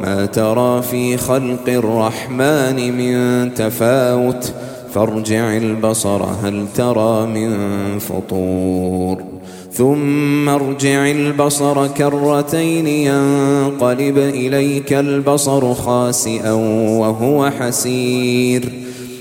ما ترى في خلق الرحمن من تفاوت؟ فارجع البصر هل ترى من فطور؟ ثم ارجع البصر كرتين ينقلب إليك البصر خاسئا وهو حسير.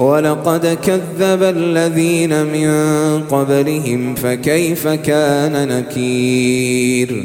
ولقد كذب الذين من قبلهم فكيف كان نكير؟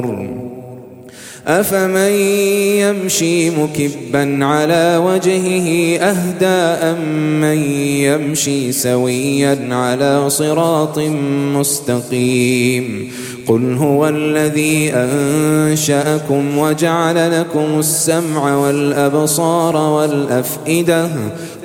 أفمن يمشي مكبا على وجهه أهدى أم من يمشي سويا على صراط مستقيم قل هو الذي أنشأكم وجعل لكم السمع والأبصار والأفئدة